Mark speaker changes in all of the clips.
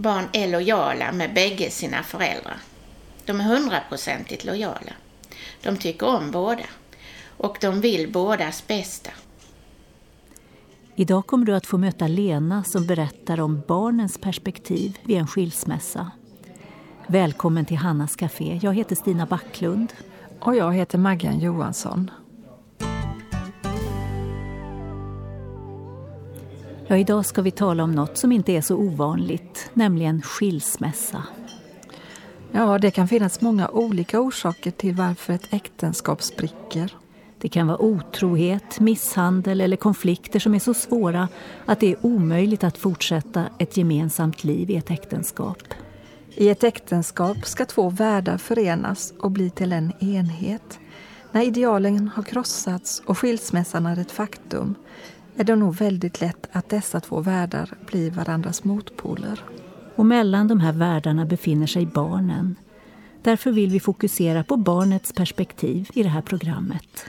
Speaker 1: barn är lojala med bägge sina föräldrar. De är hundraprocentigt lojala. De tycker om båda och de vill bådas bästa.
Speaker 2: Idag kommer du att få möta Lena som berättar om barnens perspektiv vid en skilsmässa. Välkommen till Hannas Café. Jag heter Stina Backlund.
Speaker 3: Och jag heter Maggan Johansson.
Speaker 2: Ja, idag ska vi tala om något som inte är så ovanligt, nämligen skilsmässa.
Speaker 3: Ja, det kan finnas många olika orsaker till varför ett äktenskap spricker.
Speaker 2: Det kan vara otrohet, misshandel eller konflikter som är så svåra att det är omöjligt att fortsätta ett gemensamt liv i ett äktenskap.
Speaker 3: I ett äktenskap ska två världar förenas och bli till en enhet. När idealen har krossats och skilsmässan är ett faktum är det nog väldigt lätt att dessa två världar blir varandras motpoler.
Speaker 2: Och mellan de här världarna befinner sig barnen. Därför vill vi fokusera på barnets perspektiv i det här programmet.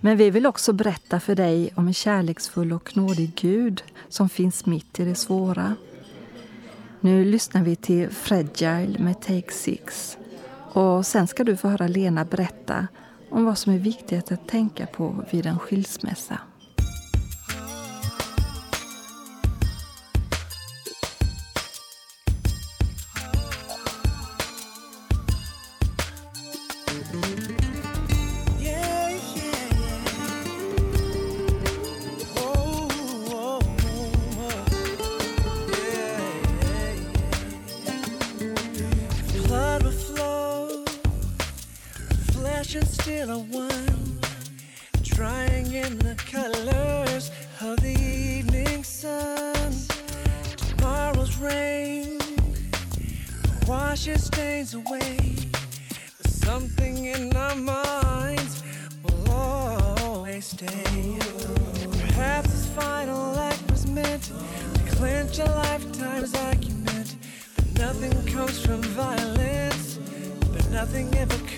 Speaker 3: Men vi vill också berätta för dig om en kärleksfull och nådig Gud som finns mitt i det svåra. Nu lyssnar vi till Fragile med Take Six. Och sen ska du få höra Lena berätta om vad som är viktigt att tänka på vid en skilsmässa.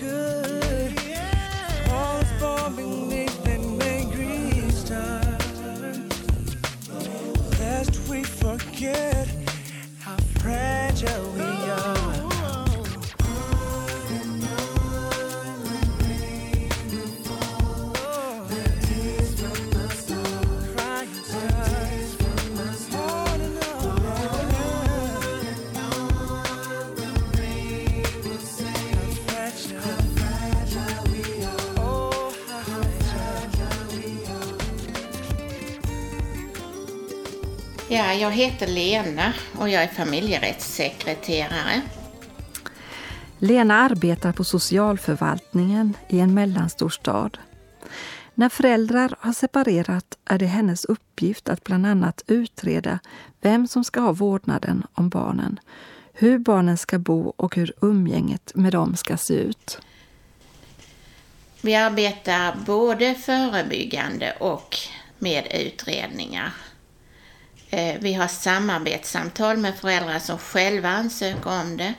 Speaker 1: Yeah. We forget. Jag heter Lena och jag är familjerättssekreterare.
Speaker 3: Lena arbetar på socialförvaltningen i en mellanstor stad. När föräldrar har separerat är det hennes uppgift att bland annat utreda vem som ska ha vårdnaden om barnen, hur barnen ska bo och hur umgänget med dem ska se ut.
Speaker 1: Vi arbetar både förebyggande och med utredningar. Eh, vi har samarbetssamtal med föräldrar som själva ansöker om det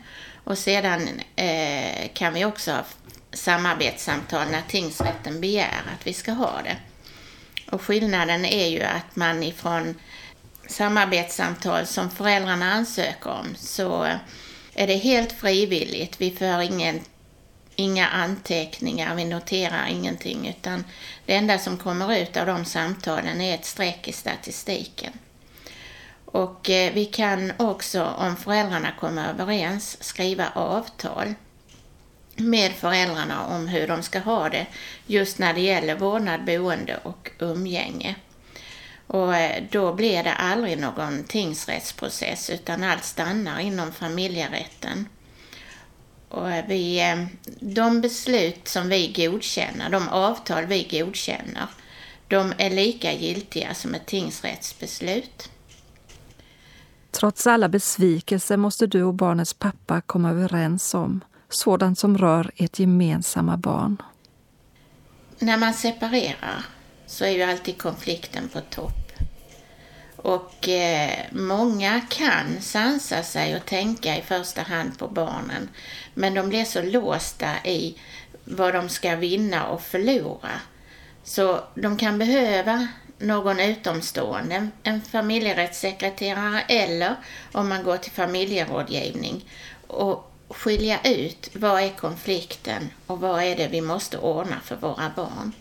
Speaker 1: och sedan eh, kan vi också ha samarbetssamtal när tingsrätten begär att vi ska ha det. Och skillnaden är ju att man ifrån samarbetssamtal som föräldrarna ansöker om så är det helt frivilligt. Vi för ingen, inga anteckningar, vi noterar ingenting utan det enda som kommer ut av de samtalen är ett streck i statistiken. Och eh, vi kan också, om föräldrarna kommer överens, skriva avtal med föräldrarna om hur de ska ha det just när det gäller vårdnad, boende och umgänge. Och eh, då blir det aldrig någon tingsrättsprocess utan allt stannar inom familjerätten. Och eh, vi, eh, de beslut som vi godkänner, de avtal vi godkänner, de är lika giltiga som ett tingsrättsbeslut.
Speaker 3: Trots alla besvikelser måste du och barnets pappa komma överens om sådant som rör ert gemensamma barn.
Speaker 1: När man separerar så är ju alltid konflikten på topp. Och eh, många kan sansa sig och tänka i första hand på barnen. Men de blir så låsta i vad de ska vinna och förlora. Så de kan behöva någon utomstående, en familjerättssekreterare eller om man går till familjerådgivning och skilja ut vad är konflikten och vad är det vi måste ordna för våra barn.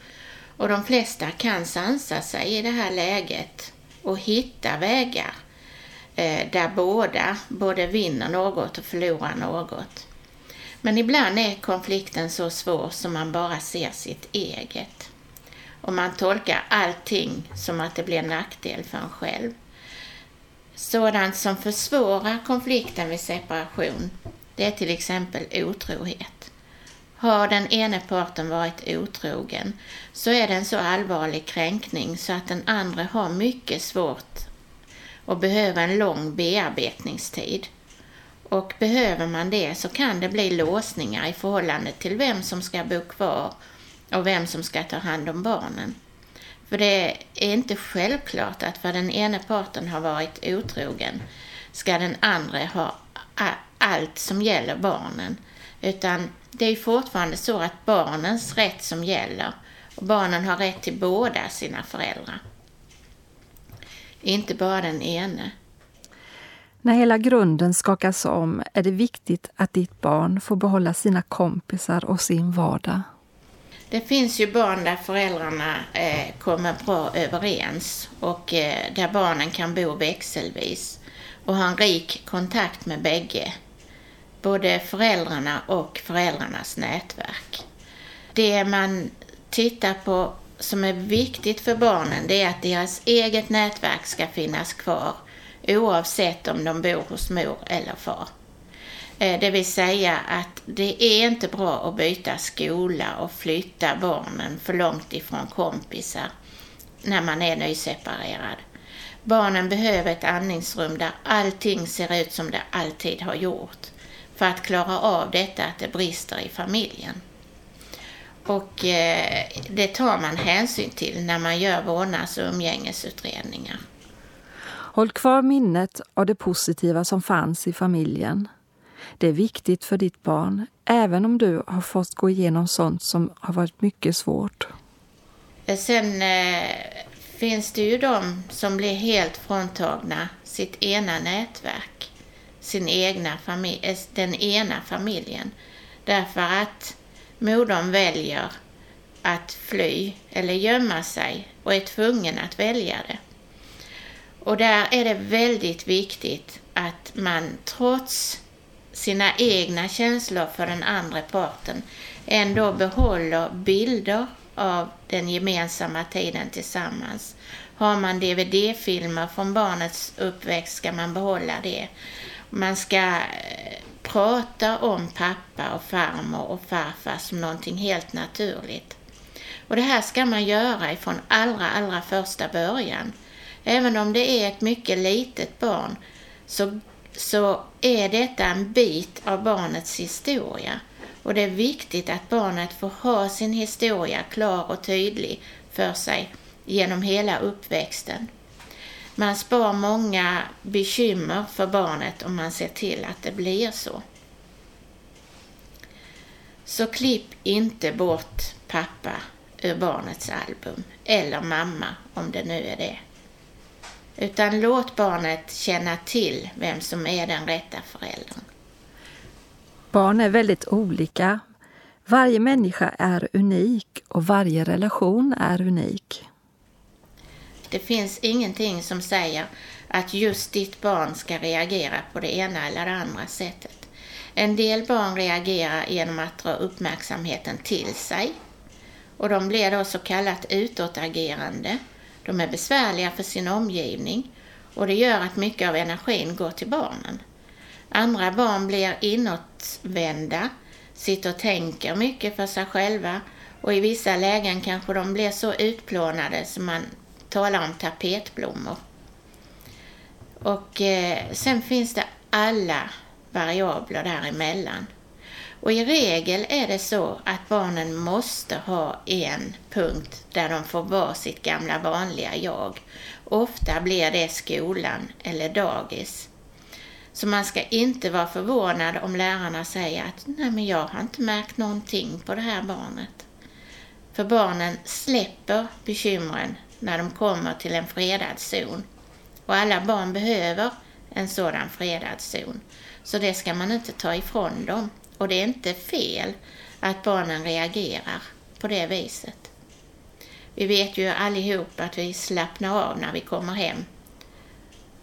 Speaker 1: Och de flesta kan sansa sig i det här läget och hitta vägar eh, där båda både vinner något och förlorar något. Men ibland är konflikten så svår som man bara ser sitt eget. Och man tolkar allting som att det blir en nackdel för en själv. Sådant som försvårar konflikten vid separation, det är till exempel otrohet. Har den ene parten varit otrogen så är det en så allvarlig kränkning så att den andra har mycket svårt och behöver en lång bearbetningstid. Och behöver man det så kan det bli låsningar i förhållande till vem som ska bo kvar och vem som ska ta hand om barnen. För det är inte självklart att för den ena parten har varit otrogen ska den andra ha allt som gäller barnen. Utan det är fortfarande så att barnens rätt som gäller och barnen har rätt till båda sina föräldrar. Inte bara den ene.
Speaker 3: När hela grunden skakas om är det viktigt att ditt barn får behålla sina kompisar och sin vardag.
Speaker 1: Det finns ju barn där föräldrarna eh, kommer bra överens och eh, där barnen kan bo växelvis och ha en rik kontakt med bägge. Både föräldrarna och föräldrarnas nätverk. Det man tittar på som är viktigt för barnen det är att deras eget nätverk ska finnas kvar oavsett om de bor hos mor eller far. Eh, det vill säga att det är inte bra att byta skola och flytta barnen för långt ifrån kompisar när man är nyseparerad. Barnen behöver ett andningsrum där allting ser ut som det alltid har gjort för att klara av detta att det brister i familjen. Och eh, det tar man hänsyn till när man gör vårdnads och umgängesutredningar.
Speaker 3: Håll kvar minnet av det positiva som fanns i familjen. Det är viktigt för ditt barn, även om du har fått gå igenom sånt som har varit mycket svårt.
Speaker 1: Sen eh, finns det ju de som blir helt fråntagna sitt ena nätverk, sin egna familj, eh, den ena familjen. Därför att modern väljer att fly eller gömma sig och är tvungen att välja det. Och där är det väldigt viktigt att man trots sina egna känslor för den andra parten ändå behåller bilder av den gemensamma tiden tillsammans. Har man DVD-filmer från barnets uppväxt ska man behålla det. Man ska eh, prata om pappa och farmor och farfar som någonting helt naturligt. Och det här ska man göra ifrån allra, allra första början. Även om det är ett mycket litet barn så, så är detta en bit av barnets historia. Och det är viktigt att barnet får ha sin historia klar och tydlig för sig genom hela uppväxten. Man spar många bekymmer för barnet om man ser till att det blir så. Så klipp inte bort pappa ur barnets album, eller mamma om det nu är det. Utan låt barnet känna till vem som är den rätta föräldern.
Speaker 3: Barn är väldigt olika. Varje människa är unik och varje relation är unik.
Speaker 1: Det finns ingenting som säger att just ditt barn ska reagera på det ena eller det andra sättet. En del barn reagerar genom att dra uppmärksamheten till sig och de blir då så kallat utåtagerande. De är besvärliga för sin omgivning och det gör att mycket av energin går till barnen. Andra barn blir inåtvända, sitter och tänker mycket för sig själva och i vissa lägen kanske de blir så utplånade som man talar om tapetblommor. Och eh, sen finns det alla variabler däremellan. Och i regel är det så att barnen måste ha en punkt där de får vara sitt gamla vanliga jag. Ofta blir det skolan eller dagis. Så man ska inte vara förvånad om lärarna säger att nej men jag har inte märkt någonting på det här barnet. För barnen släpper bekymren när de kommer till en fredad zon. Och alla barn behöver en sådan fredad zon. Så det ska man inte ta ifrån dem. Och det är inte fel att barnen reagerar på det viset. Vi vet ju allihop att vi slappnar av när vi kommer hem.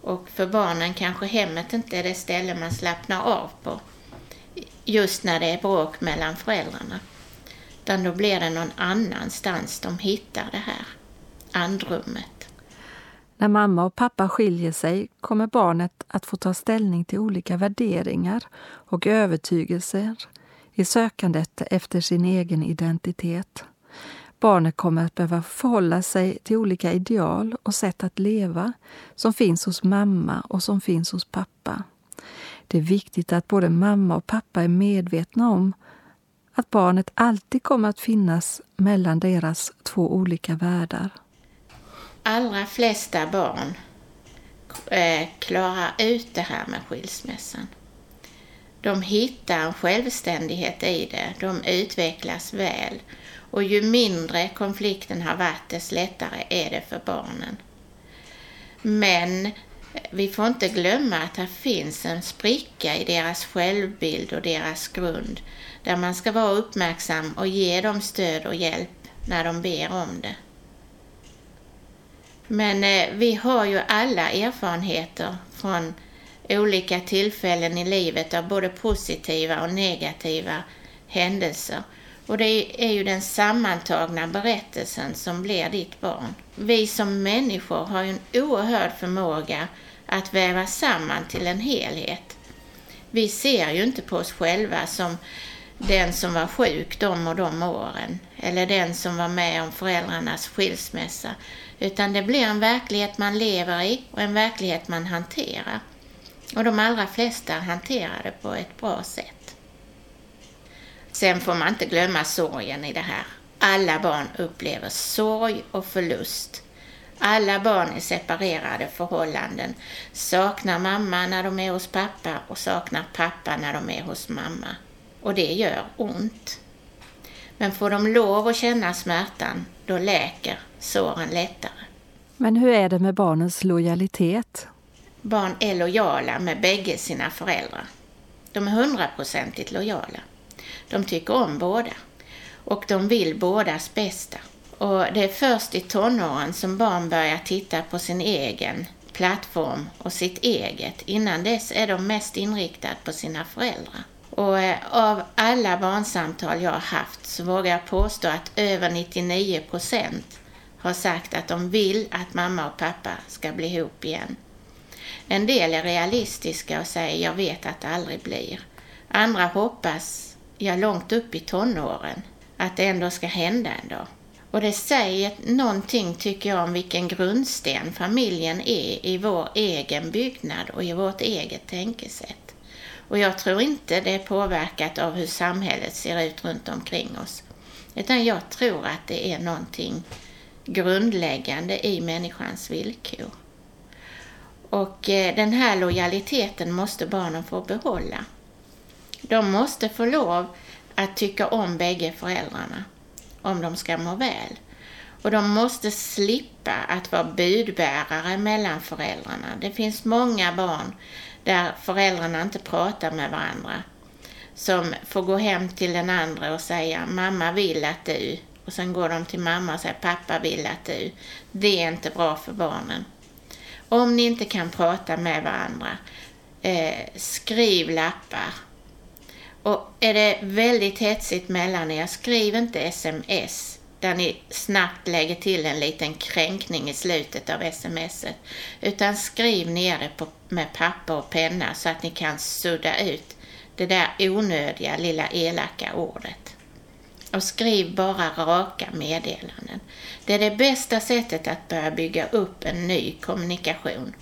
Speaker 1: Och för barnen kanske hemmet inte är det ställe man slappnar av på just när det är bråk mellan föräldrarna. Utan då blir det någon annanstans de hittar det här andrummet.
Speaker 3: När mamma och pappa skiljer sig kommer barnet att få ta ställning till olika värderingar och övertygelser i sökandet efter sin egen identitet. Barnet kommer att behöva förhålla sig till olika ideal och sätt att leva som finns hos mamma och som finns hos pappa. Det är viktigt att både mamma och pappa är medvetna om att barnet alltid kommer att finnas mellan deras två olika världar.
Speaker 1: Allra flesta barn eh, klarar ut det här med skilsmässan. De hittar en självständighet i det, de utvecklas väl och ju mindre konflikten har varit desto lättare är det för barnen. Men vi får inte glömma att det finns en spricka i deras självbild och deras grund där man ska vara uppmärksam och ge dem stöd och hjälp när de ber om det. Men eh, vi har ju alla erfarenheter från olika tillfällen i livet av både positiva och negativa händelser. Och det är ju den sammantagna berättelsen som blir ditt barn. Vi som människor har ju en oerhörd förmåga att väva samman till en helhet. Vi ser ju inte på oss själva som den som var sjuk de och de åren, eller den som var med om föräldrarnas skilsmässa, utan det blir en verklighet man lever i och en verklighet man hanterar. Och de allra flesta hanterar det på ett bra sätt. Sen får man inte glömma sorgen i det här. Alla barn upplever sorg och förlust. Alla barn i separerade förhållanden saknar mamma när de är hos pappa och saknar pappa när de är hos mamma. Och det gör ont. Men får de lov att känna smärtan, då läker såren lättare.
Speaker 3: Men hur är det med barnens lojalitet?
Speaker 1: Barn är lojala med bägge sina föräldrar. De är hundraprocentigt lojala. De tycker om båda och de vill bådas bästa. Och det är först i tonåren som barn börjar titta på sin egen plattform och sitt eget. Innan dess är de mest inriktade på sina föräldrar. Och eh, av alla barnsamtal jag har haft så vågar jag påstå att över 99 procent har sagt att de vill att mamma och pappa ska bli ihop igen. En del är realistiska och säger jag vet att det aldrig blir. Andra hoppas, ja långt upp i tonåren, att det ändå ska hända en dag. Och det säger någonting, tycker jag, om vilken grundsten familjen är i vår egen byggnad och i vårt eget tänkesätt. Och jag tror inte det är påverkat av hur samhället ser ut runt omkring oss. Utan jag tror att det är någonting grundläggande i människans villkor. Och eh, den här lojaliteten måste barnen få behålla. De måste få lov att tycka om bägge föräldrarna om de ska må väl. Och de måste slippa att vara budbärare mellan föräldrarna. Det finns många barn där föräldrarna inte pratar med varandra. Som får gå hem till den andra och säga mamma vill att du. Och sen går de till mamma och säger pappa vill att du. Det är inte bra för barnen. Om ni inte kan prata med varandra, eh, skriv lappar och är det väldigt hetsigt mellan er, skriv inte sms där ni snabbt lägger till en liten kränkning i slutet av smset. Utan skriv ner det på, med papper och penna så att ni kan sudda ut det där onödiga lilla elaka ordet. Och skriv bara raka meddelanden. Det är det bästa sättet att börja bygga upp en ny kommunikation.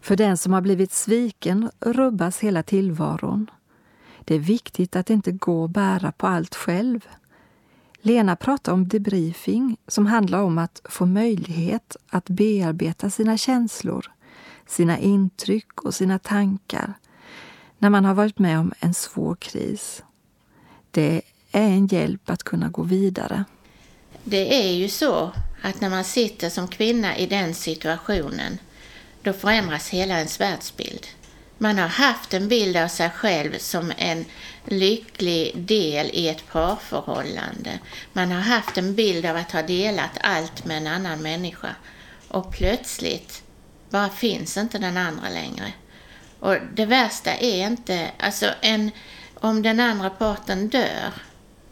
Speaker 3: För den som har blivit sviken rubbas hela tillvaron. Det är viktigt att inte gå och bära på allt själv. Lena pratar om debriefing som handlar om att få möjlighet att bearbeta sina känslor, sina intryck och sina tankar när man har varit med om en svår kris. Det är en hjälp att kunna gå vidare.
Speaker 1: Det är ju så att när man sitter som kvinna i den situationen, då förändras hela ens världsbild. Man har haft en bild av sig själv som en lycklig del i ett parförhållande. Man har haft en bild av att ha delat allt med en annan människa. Och plötsligt bara finns inte den andra längre. Och det värsta är inte, alltså en, om den andra parten dör,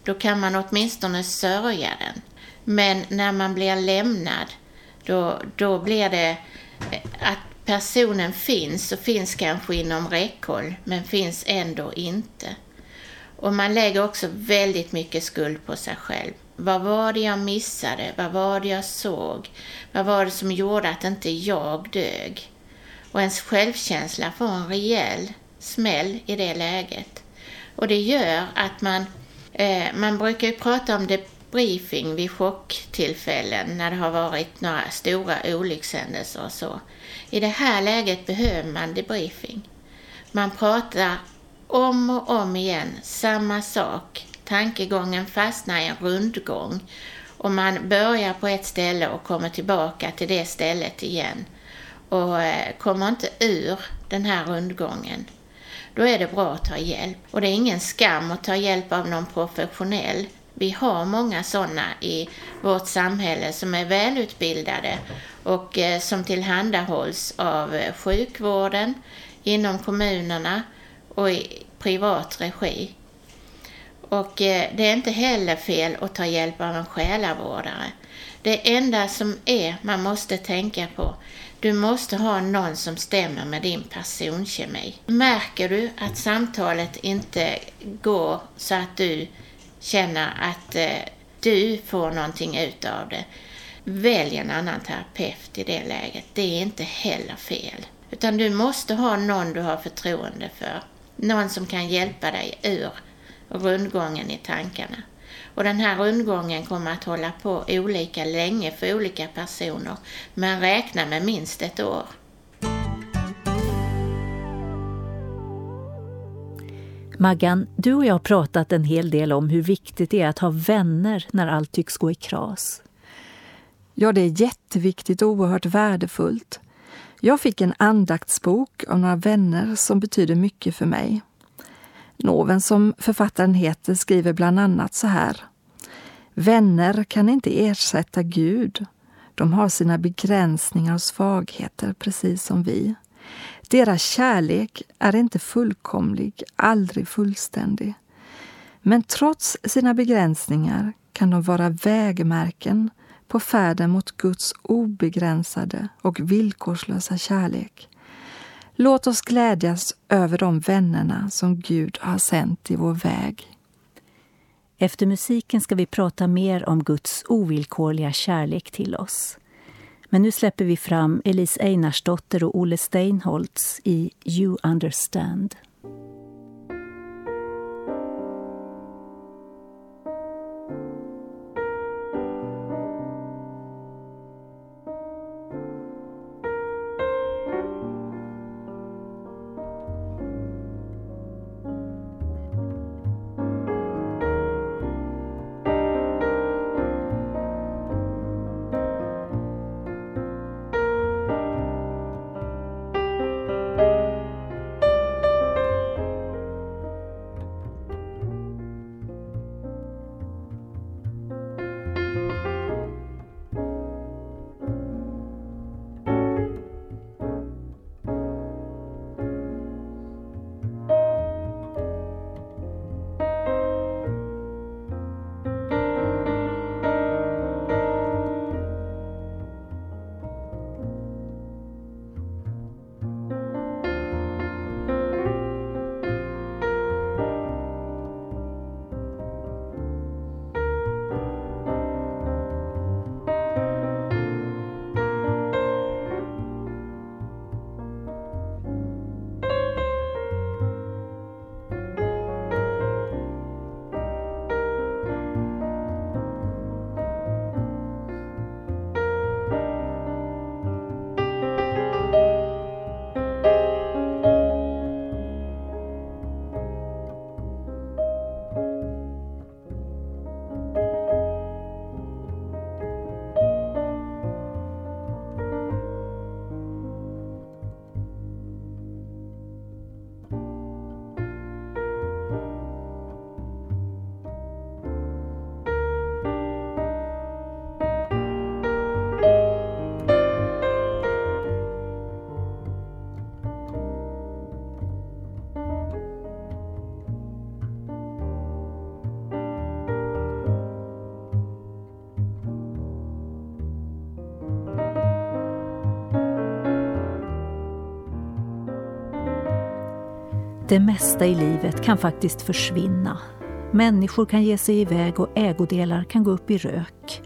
Speaker 1: då kan man åtminstone sörja den. Men när man blir lämnad, då, då blir det att personen finns och finns kanske inom räckhåll, men finns ändå inte. Och man lägger också väldigt mycket skuld på sig själv. Vad var det jag missade? Vad var det jag såg? Vad var det som gjorde att inte jag dög? Och ens självkänsla får en rejäl smäll i det läget. Och det gör att man, eh, man brukar ju prata om det briefing vid chocktillfällen när det har varit några stora olyckshändelser och så. I det här läget behöver man debriefing. Man pratar om och om igen samma sak. Tankegången fastnar i en rundgång och man börjar på ett ställe och kommer tillbaka till det stället igen och eh, kommer inte ur den här rundgången. Då är det bra att ta hjälp. Och det är ingen skam att ta hjälp av någon professionell. Vi har många sådana i vårt samhälle som är välutbildade och eh, som tillhandahålls av eh, sjukvården, inom kommunerna och i privat regi. Och eh, det är inte heller fel att ta hjälp av en själavårdare. Det enda som är man måste tänka på, du måste ha någon som stämmer med din personkemi. Märker du att samtalet inte går så att du känner att eh, du får någonting ut av det, välj en annan terapeut i det läget. Det är inte heller fel. Utan du måste ha någon du har förtroende för. Någon som kan hjälpa dig ur rundgången i tankarna. Och den här rundgången kommer att hålla på olika länge för olika personer, men räkna med minst ett år.
Speaker 2: Maggan, du och jag har pratat en hel del om hur viktigt det är att ha vänner när allt tycks gå i kras.
Speaker 3: Ja, det är jätteviktigt och oerhört värdefullt. Jag fick en andaktsbok av några vänner som betyder mycket för mig. Noven, som författaren heter, skriver bland annat så här. Vänner kan inte ersätta Gud. De har sina begränsningar och svagheter, precis som vi. Deras kärlek är inte fullkomlig, aldrig fullständig. Men trots sina begränsningar kan de vara vägmärken på färden mot Guds obegränsade och villkorslösa kärlek. Låt oss glädjas över de vännerna som Gud har sänt i vår väg.
Speaker 2: Efter musiken ska vi prata mer om Guds ovillkorliga kärlek till oss. Men nu släpper vi fram Elise Einarsdotter och Olle Steinholtz i You understand. Det mesta i livet kan faktiskt försvinna. Människor kan ge sig iväg och ägodelar kan gå upp i rök.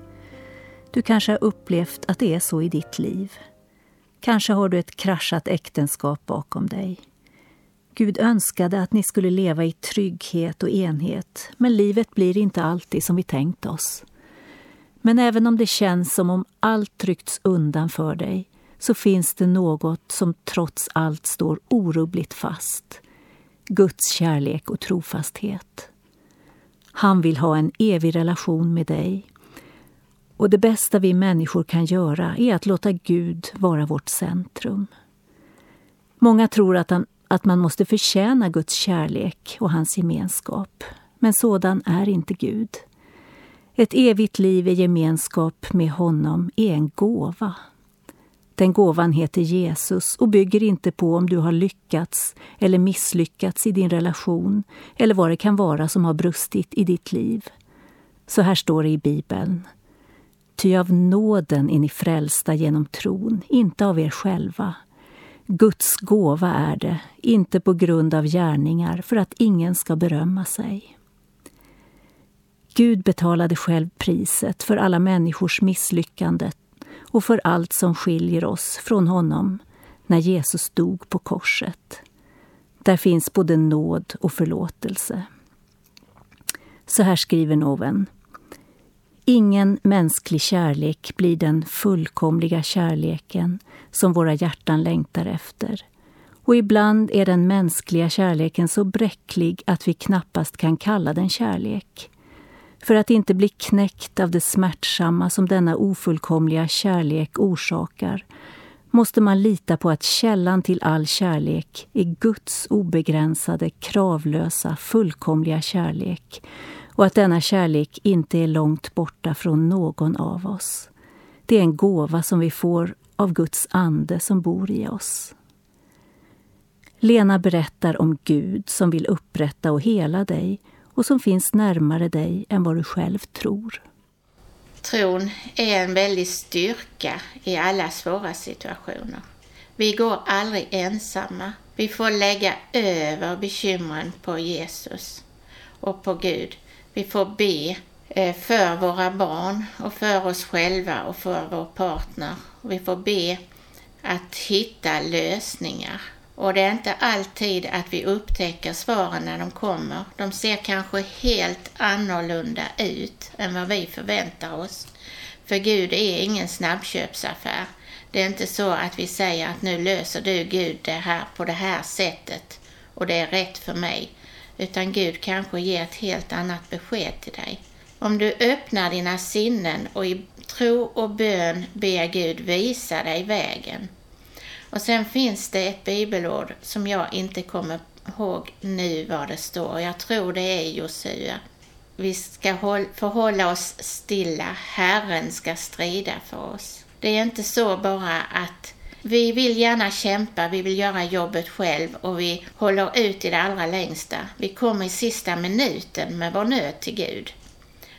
Speaker 2: Du kanske har upplevt att det är så i ditt liv. Kanske har du ett kraschat äktenskap bakom dig. Gud önskade att ni skulle leva i trygghet och enhet, men livet blir inte alltid som vi tänkt oss. Men även om det känns som om allt tryckts undan för dig så finns det något som trots allt står orubbligt fast. Guds kärlek och trofasthet. Han vill ha en evig relation med dig. Och det bästa vi människor kan göra är att låta Gud vara vårt centrum. Många tror att, han, att man måste förtjäna Guds kärlek och hans gemenskap. Men sådan är inte Gud. Ett evigt liv i gemenskap med honom är en gåva. Den gåvan heter Jesus och bygger inte på om du har lyckats eller misslyckats i din relation eller vad det kan vara som har brustit i ditt liv. Så här står det i Bibeln. Ty av nåden är ni frälsta genom tron, inte av er själva. Guds gåva är det, inte på grund av gärningar, för att ingen ska berömma sig. Gud betalade själv priset för alla människors misslyckande och för allt som skiljer oss från honom när Jesus dog på korset. Där finns både nåd och förlåtelse. Så här skriver Noven. Ingen mänsklig kärlek blir den fullkomliga kärleken som våra hjärtan längtar efter. Och ibland är den mänskliga kärleken så bräcklig att vi knappast kan kalla den kärlek. För att inte bli knäckt av det smärtsamma som denna ofullkomliga kärlek orsakar måste man lita på att källan till all kärlek är Guds obegränsade, kravlösa, fullkomliga kärlek och att denna kärlek inte är långt borta från någon av oss. Det är en gåva som vi får av Guds ande som bor i oss. Lena berättar om Gud som vill upprätta och hela dig och som finns närmare dig än vad du själv tror.
Speaker 1: Tron är en väldig styrka i alla svåra situationer. Vi går aldrig ensamma. Vi får lägga över bekymren på Jesus och på Gud. Vi får be eh, för våra barn och för oss själva och för vår partner. Vi får be att hitta lösningar och det är inte alltid att vi upptäcker svaren när de kommer. De ser kanske helt annorlunda ut än vad vi förväntar oss. För Gud är ingen snabbköpsaffär. Det är inte så att vi säger att nu löser du Gud det här på det här sättet och det är rätt för mig. Utan Gud kanske ger ett helt annat besked till dig. Om du öppnar dina sinnen och i tro och bön ber Gud visa dig vägen och sen finns det ett bibelord som jag inte kommer ihåg nu vad det står. Jag tror det är Josua. Vi ska förhålla oss stilla, Herren ska strida för oss. Det är inte så bara att vi vill gärna kämpa, vi vill göra jobbet själv och vi håller ut i det allra längsta. Vi kommer i sista minuten med vår nöd till Gud.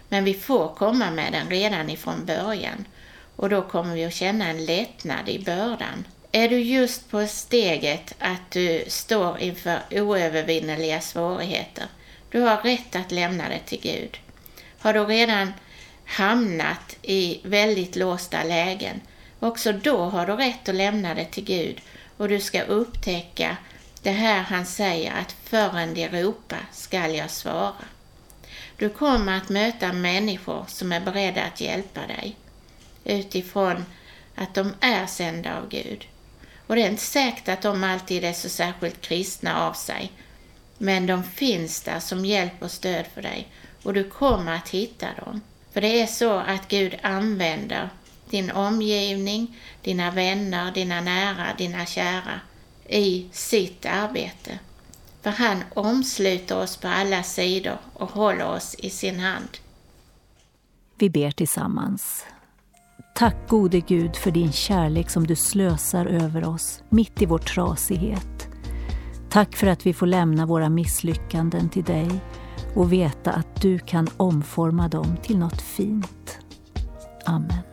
Speaker 1: Men vi får komma med den redan ifrån början och då kommer vi att känna en lättnad i bördan. Är du just på steget att du står inför oövervinneliga svårigheter, du har rätt att lämna det till Gud. Har du redan hamnat i väldigt låsta lägen, också då har du rätt att lämna det till Gud och du ska upptäcka det här han säger att förrän de ropar skall jag svara. Du kommer att möta människor som är beredda att hjälpa dig utifrån att de är sända av Gud. Och det är inte säkert att de alltid är så särskilt kristna av sig. Men de finns där som hjälp och stöd för dig och du kommer att hitta dem. För det är så att Gud använder din omgivning, dina vänner, dina nära, dina kära i sitt arbete. För han omsluter oss på alla sidor och håller oss i sin hand.
Speaker 2: Vi ber tillsammans. Tack gode Gud för din kärlek som du slösar över oss mitt i vår trasighet. Tack för att vi får lämna våra misslyckanden till dig och veta att du kan omforma dem till något fint. Amen.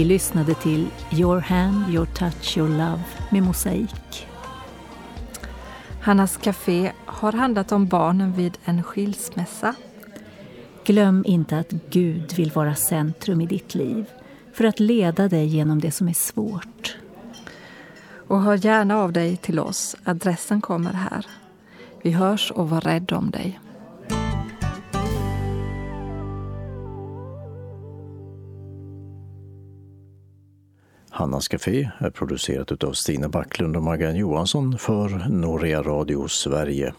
Speaker 2: Vi lyssnade till Your hand, your touch, your love med Mosaik.
Speaker 3: Hannas Café har handlat om barnen vid en skilsmässa.
Speaker 2: Glöm inte att Gud vill vara centrum i ditt liv för att leda dig genom det som är svårt.
Speaker 3: Och hör gärna av dig till oss. Adressen kommer här. Vi hörs och var rädd om dig.
Speaker 4: Hannas Café är producerat av Stina Backlund och Maggan Johansson för Norea Radio Sverige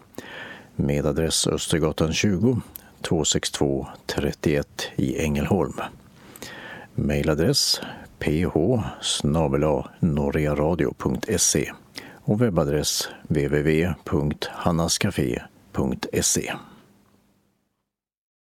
Speaker 4: med adress Östergatan 20 262 31 i Ängelholm. Mailadress ph och webbadress www.hannascafé.se